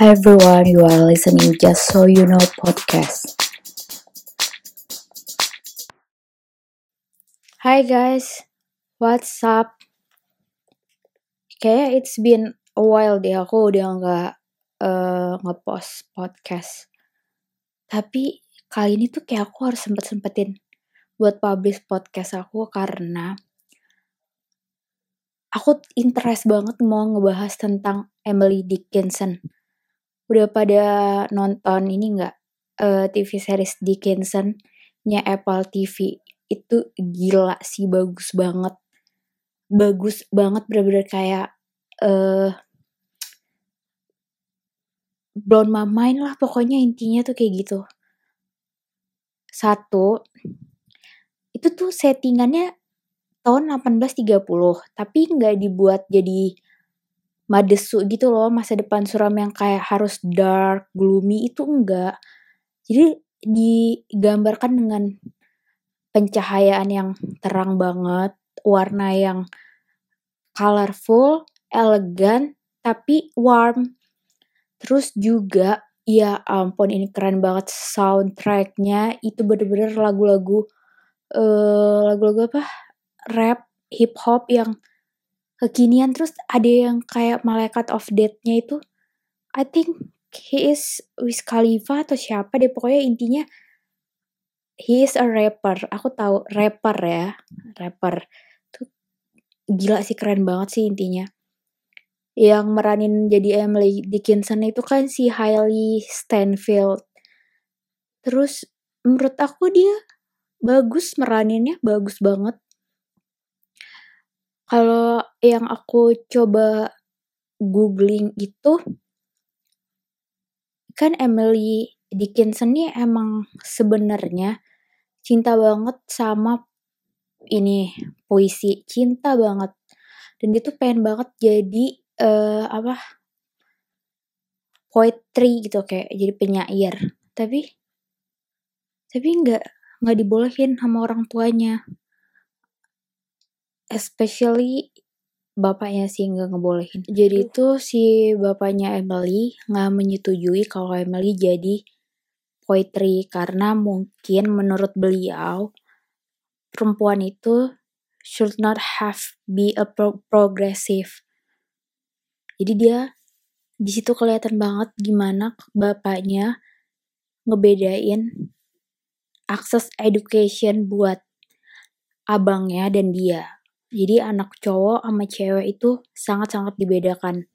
Hi everyone, you are listening Just So You Know podcast. Hi guys, what's up? Kayak it's been a while deh aku udah nggak uh, ngepost podcast. Tapi kali ini tuh kayak aku harus sempet-sempetin buat publish podcast aku karena aku interest banget mau ngebahas tentang Emily Dickinson. Udah pada nonton ini nggak? Uh, TV series Dickinson nya Apple TV itu gila sih bagus banget. Bagus banget bener-bener kayak uh, blown my mind lah pokoknya intinya tuh kayak gitu. Satu itu tuh settingannya tahun 1830 tapi nggak dibuat jadi madesu gitu loh masa depan suram yang kayak harus dark gloomy itu enggak. Jadi digambarkan dengan pencahayaan yang terang banget, warna yang colorful, elegan, tapi warm. Terus juga, ya ampun ini keren banget soundtracknya. Itu bener-bener lagu-lagu uh, lagu-lagu apa? Rap hip hop yang kekinian terus ada yang kayak malaikat of death-nya itu I think he is Wiz Khalifa atau siapa deh pokoknya intinya he is a rapper. Aku tahu rapper ya, rapper. Tuh gila sih keren banget sih intinya. Yang meranin jadi Emily Dickinson itu kan si Hailey Stanfield. Terus menurut aku dia bagus meraninnya, bagus banget. Kalau yang aku coba googling itu kan Emily Dickinson nih emang sebenarnya cinta banget sama ini puisi, cinta banget. Dan dia tuh pengen banget jadi uh, apa poetry gitu kayak jadi penyair. Tapi tapi nggak nggak dibolehin sama orang tuanya. Especially bapaknya sih nggak ngebolehin. Jadi itu si bapaknya Emily nggak menyetujui kalau Emily jadi poetry karena mungkin menurut beliau perempuan itu should not have be a pro progressive. Jadi dia di situ kelihatan banget gimana bapaknya ngebedain akses education buat abangnya dan dia. Jadi anak cowok sama cewek itu sangat-sangat dibedakan.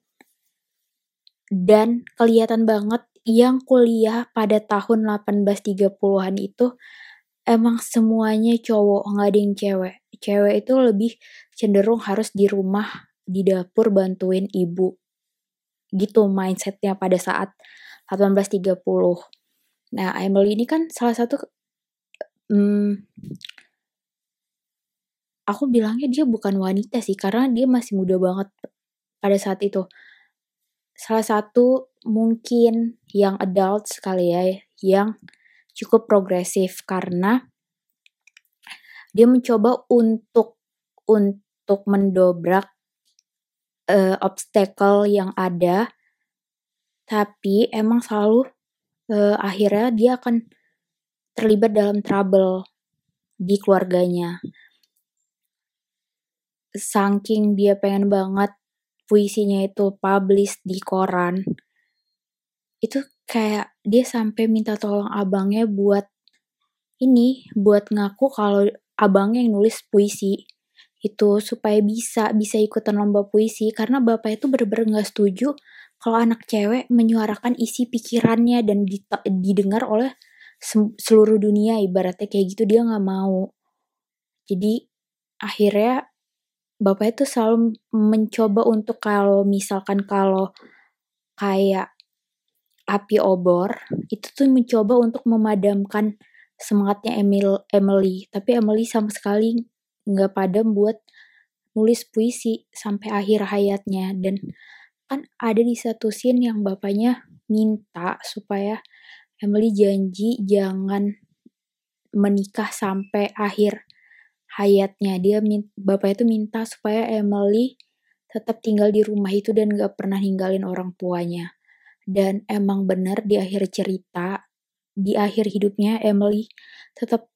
Dan kelihatan banget yang kuliah pada tahun 1830-an itu emang semuanya cowok, nggak ada yang cewek. Cewek itu lebih cenderung harus di rumah, di dapur bantuin ibu. Gitu mindsetnya pada saat 1830. Nah, Emily ini kan salah satu hmm, aku bilangnya dia bukan wanita sih karena dia masih muda banget pada saat itu. Salah satu mungkin yang adult sekali ya, yang cukup progresif karena dia mencoba untuk untuk mendobrak uh, obstacle yang ada, tapi emang selalu uh, akhirnya dia akan terlibat dalam trouble di keluarganya. Saking dia pengen banget puisinya itu publish di koran, itu kayak dia sampai minta tolong abangnya buat ini buat ngaku kalau abangnya yang nulis puisi itu supaya bisa bisa ikutan lomba puisi. Karena bapak itu bener-bener nggak setuju kalau anak cewek menyuarakan isi pikirannya dan didengar oleh seluruh dunia. Ibaratnya kayak gitu dia nggak mau. Jadi akhirnya bapak itu selalu mencoba untuk kalau misalkan kalau kayak api obor itu tuh mencoba untuk memadamkan semangatnya Emil Emily. Tapi Emily sama sekali nggak padam buat nulis puisi sampai akhir hayatnya. Dan kan ada di satu scene yang bapaknya minta supaya Emily janji jangan menikah sampai akhir hayatnya dia bapak itu minta supaya Emily tetap tinggal di rumah itu dan gak pernah ninggalin orang tuanya dan emang bener di akhir cerita di akhir hidupnya Emily tetap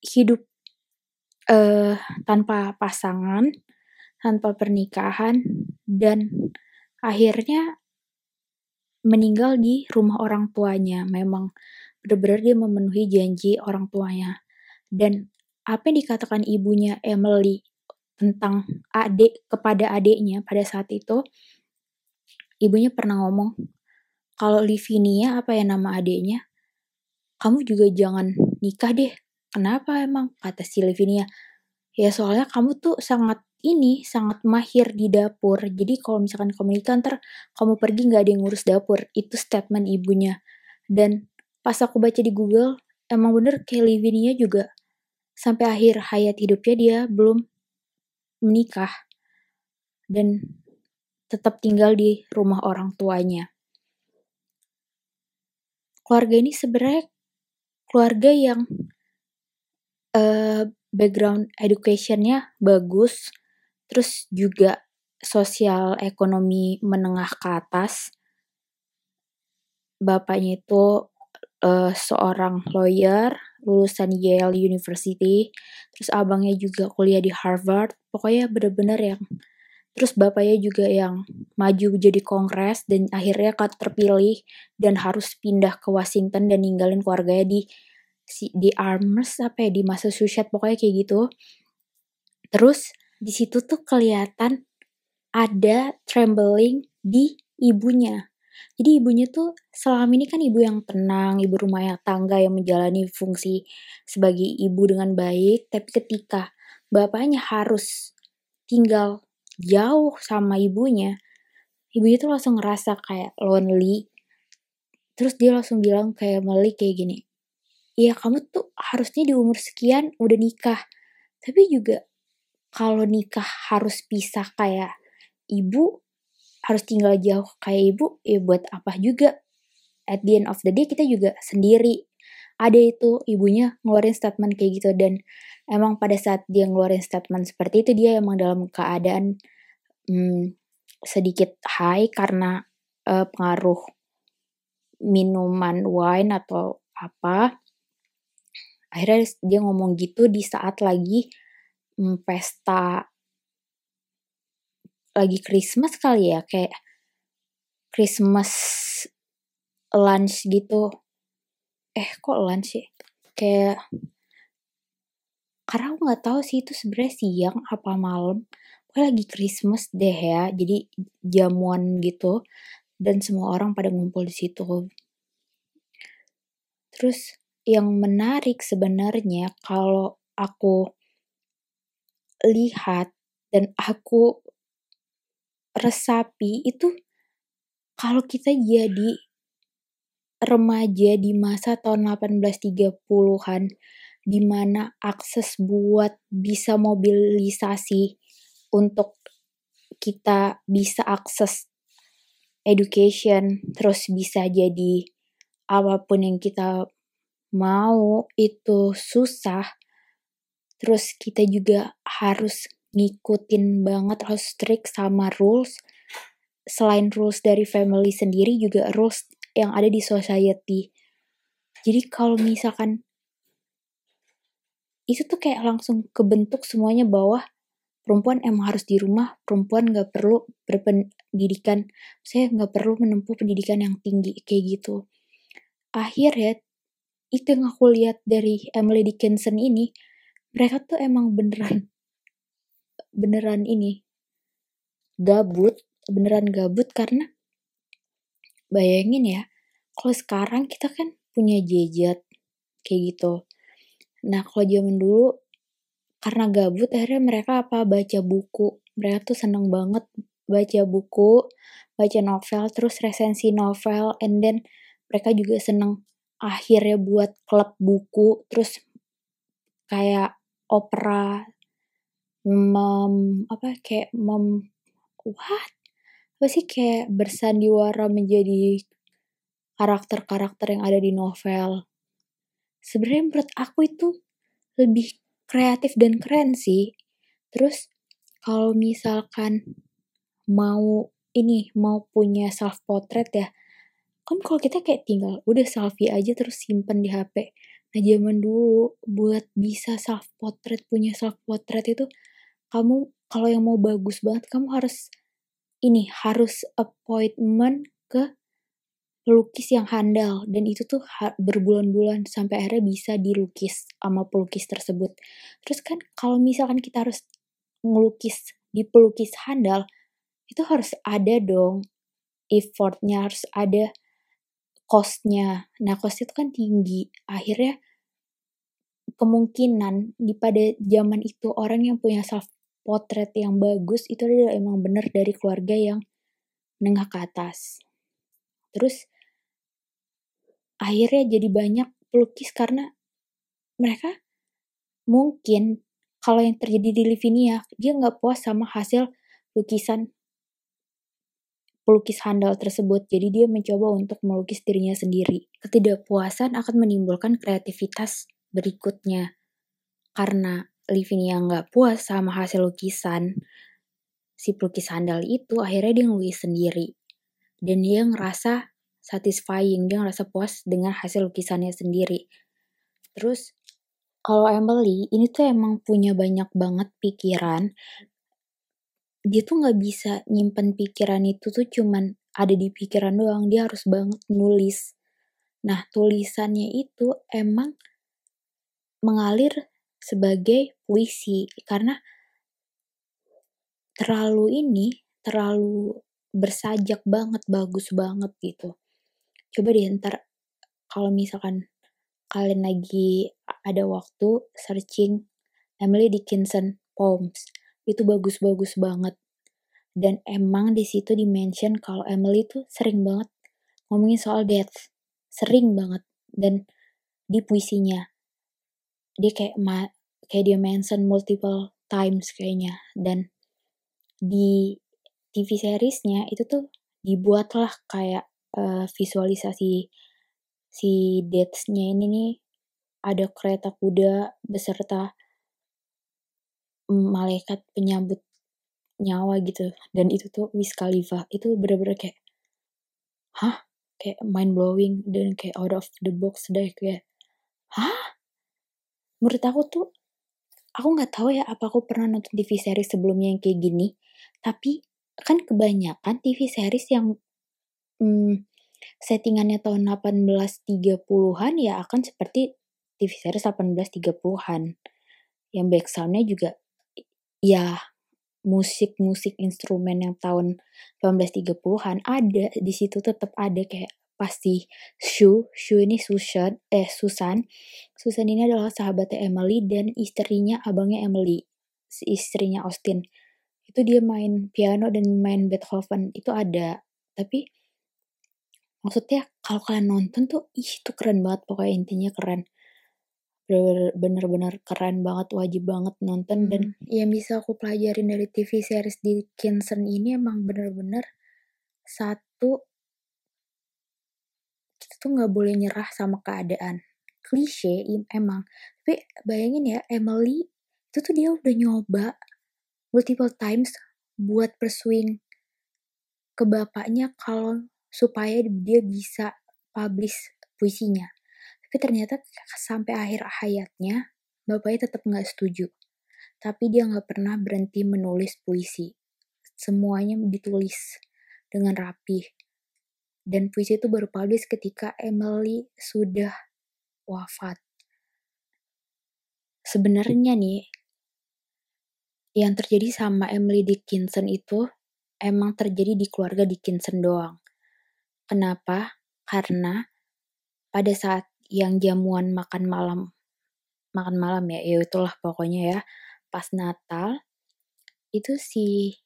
hidup uh, tanpa pasangan, tanpa pernikahan, dan akhirnya meninggal di rumah orang tuanya. Memang benar-benar dia memenuhi janji orang tuanya. Dan apa yang dikatakan ibunya Emily tentang adik kepada adiknya pada saat itu, ibunya pernah ngomong, kalau Livinia apa ya nama adiknya, kamu juga jangan nikah deh. Kenapa emang? Kata si Livinia. Ya soalnya kamu tuh sangat ini sangat mahir di dapur. Jadi kalau misalkan kamu nikah ntar kamu pergi nggak ada yang ngurus dapur. Itu statement ibunya. Dan pas aku baca di Google, emang bener kayak Livinia juga sampai akhir hayat hidupnya dia belum menikah dan tetap tinggal di rumah orang tuanya. Keluarga ini sebenarnya keluarga yang uh, background educationnya bagus, terus juga sosial ekonomi menengah ke atas. Bapaknya itu uh, seorang lawyer, lulusan Yale University, terus abangnya juga kuliah di Harvard. Pokoknya bener-bener yang Terus bapaknya juga yang maju jadi kongres dan akhirnya terpilih dan harus pindah ke Washington dan ninggalin keluarganya di di Arms apa ya di Massachusetts pokoknya kayak gitu. Terus di situ tuh kelihatan ada trembling di ibunya. Jadi ibunya tuh selama ini kan ibu yang tenang, ibu rumah tangga yang menjalani fungsi sebagai ibu dengan baik, tapi ketika bapaknya harus tinggal jauh sama ibunya, ibunya tuh langsung ngerasa kayak lonely. Terus dia langsung bilang kayak Meli kayak gini, Iya kamu tuh harusnya di umur sekian udah nikah. Tapi juga kalau nikah harus pisah kayak ibu, harus tinggal jauh kayak ibu, ya buat apa juga. At the end of the day kita juga sendiri. Ada itu ibunya ngeluarin statement kayak gitu dan emang pada saat dia ngeluarin statement seperti itu dia emang dalam keadaan hmm, sedikit high karena uh, pengaruh minuman wine atau apa akhirnya dia ngomong gitu di saat lagi hmm, pesta lagi Christmas kali ya kayak Christmas lunch gitu. Eh kok lunch sih kayak karena aku nggak tahu sih itu sebenarnya siang apa malam. Pokoknya lagi Christmas deh ya jadi jamuan gitu. Dan semua orang pada ngumpul di situ. Terus yang menarik sebenarnya kalau aku lihat dan aku resapi itu kalau kita jadi remaja di masa tahun 1830-an di mana akses buat bisa mobilisasi untuk kita bisa akses education terus bisa jadi apa pun yang kita mau itu susah terus kita juga harus ngikutin banget harus strict sama rules selain rules dari family sendiri juga rules yang ada di society. Jadi kalau misalkan itu tuh kayak langsung kebentuk semuanya bahwa perempuan emang harus di rumah, perempuan nggak perlu berpendidikan, saya nggak perlu menempuh pendidikan yang tinggi kayak gitu. Akhir ya, itu yang aku lihat dari Emily Dickinson ini, mereka tuh emang beneran, beneran ini gabut, beneran gabut karena bayangin ya, kalau sekarang kita kan punya gadget kayak gitu. Nah, kalau zaman dulu karena gabut akhirnya mereka apa baca buku. Mereka tuh seneng banget baca buku, baca novel, terus resensi novel, and then mereka juga seneng akhirnya buat klub buku, terus kayak opera, mem apa kayak mem what apa sih kayak bersandiwara menjadi karakter-karakter yang ada di novel. Sebenarnya menurut aku itu lebih kreatif dan keren sih. Terus kalau misalkan mau ini mau punya self portrait ya, kan kalau kita kayak tinggal udah selfie aja terus simpen di HP nah zaman dulu buat bisa self portrait punya self portrait itu kamu kalau yang mau bagus banget kamu harus ini harus appointment ke pelukis yang handal dan itu tuh berbulan-bulan sampai akhirnya bisa dilukis sama pelukis tersebut. Terus kan kalau misalkan kita harus ngelukis di pelukis handal itu harus ada dong effortnya harus ada costnya. Nah cost itu kan tinggi. Akhirnya kemungkinan di pada zaman itu orang yang punya self portrait yang bagus itu adalah emang benar dari keluarga yang menengah ke atas. Terus akhirnya jadi banyak pelukis karena mereka mungkin kalau yang terjadi di Livinia dia nggak puas sama hasil lukisan pelukis handal tersebut. Jadi dia mencoba untuk melukis dirinya sendiri. Ketidakpuasan akan menimbulkan kreativitas berikutnya. Karena Livinia nggak puas sama hasil lukisan si pelukis handal itu akhirnya dia ngelukis sendiri dan dia ngerasa satisfying, dia ngerasa puas dengan hasil lukisannya sendiri. Terus kalau Emily ini tuh emang punya banyak banget pikiran. Dia tuh nggak bisa nyimpen pikiran itu tuh cuman ada di pikiran doang, dia harus banget nulis. Nah, tulisannya itu emang mengalir sebagai puisi. Karena terlalu ini, terlalu bersajak banget, bagus banget gitu. Coba deh ntar kalau misalkan kalian lagi ada waktu searching Emily Dickinson poems itu bagus-bagus banget. Dan emang di situ dimention kalau Emily tuh sering banget ngomongin soal death sering banget dan di puisinya dia kayak ma kayak dia mention multiple times kayaknya. Dan di TV seriesnya itu tuh dibuatlah kayak uh, visualisasi si dates-nya ini nih. Ada kereta kuda beserta malaikat penyambut nyawa gitu. Dan itu tuh Wiz Khalifa. Itu bener-bener kayak hah? Kayak mind blowing dan kayak out of the box deh kayak hah menurut aku tuh aku nggak tahu ya apa aku pernah nonton TV series sebelumnya yang kayak gini tapi kan kebanyakan TV series yang hmm, settingannya tahun 1830-an ya akan seperti TV series 1830-an. Yang backsoundnya juga ya musik-musik instrumen yang tahun 1830-an ada di situ tetap ada kayak pasti Shu, Shu ini Susan, eh Susan. Susan ini adalah sahabatnya Emily dan istrinya abangnya Emily, istrinya Austin. Itu dia main piano dan main Beethoven itu ada. Tapi maksudnya kalau kalian nonton tuh ih itu keren banget pokoknya intinya keren bener-bener keren banget wajib banget nonton hmm. dan yang bisa aku pelajarin dari TV series di Dickinson ini emang bener-bener satu kita tuh nggak boleh nyerah sama keadaan klise emang tapi bayangin ya Emily itu tuh dia udah nyoba multiple times buat pursuing ke bapaknya kalau supaya dia bisa publish puisinya. Tapi ternyata sampai akhir hayatnya, bapaknya tetap nggak setuju. Tapi dia nggak pernah berhenti menulis puisi. Semuanya ditulis dengan rapi. Dan puisi itu baru publish ketika Emily sudah wafat. Sebenarnya nih, yang terjadi sama Emily Dickinson itu emang terjadi di keluarga Dickinson doang. Kenapa? Karena pada saat yang jamuan makan malam, makan malam ya, ya itulah pokoknya ya, pas Natal, itu si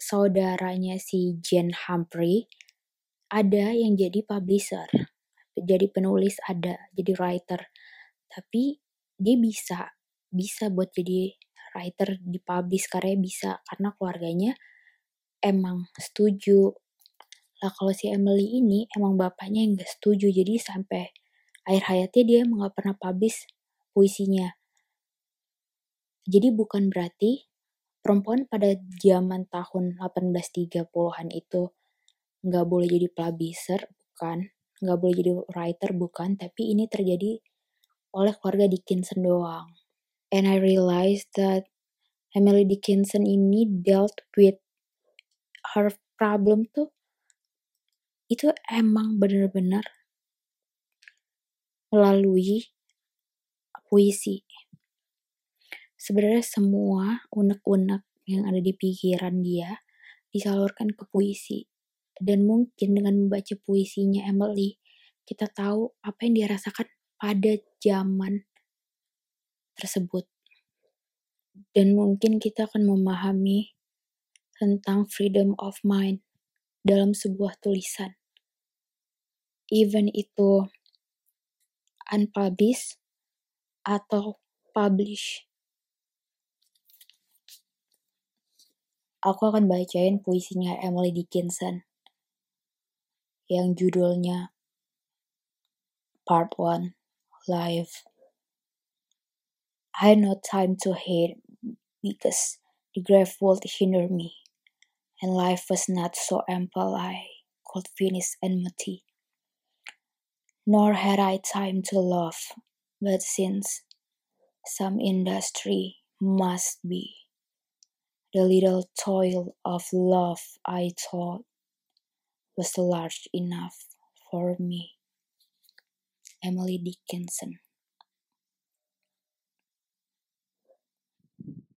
saudaranya si Jane Humphrey ada yang jadi publisher, jadi penulis ada, jadi writer. Tapi dia bisa, bisa buat jadi writer di publish karya bisa karena keluarganya emang setuju lah kalau si Emily ini emang bapaknya yang gak setuju, jadi sampai akhir hayatnya dia emang gak pernah publish puisinya. Jadi bukan berarti perempuan pada zaman tahun 1830-an itu nggak boleh jadi publisher, bukan. Nggak boleh jadi writer, bukan. Tapi ini terjadi oleh keluarga Dickinson doang. And I realized that Emily Dickinson ini dealt with her problem tuh itu emang bener-bener melalui puisi. Sebenarnya semua unek-unek yang ada di pikiran dia disalurkan ke puisi. Dan mungkin dengan membaca puisinya Emily, kita tahu apa yang dia rasakan pada zaman tersebut. Dan mungkin kita akan memahami tentang freedom of mind dalam sebuah tulisan. Even itu unpublished atau publish. Aku akan bacain puisinya Emily Dickinson yang judulnya Part 1 Life. I had no time to hate because the grave would hinder me, and life was not so ample I could finish enmity. Nor had I time to love, but since some industry must be, the little toil of love I thought was large enough for me. Emily Dickinson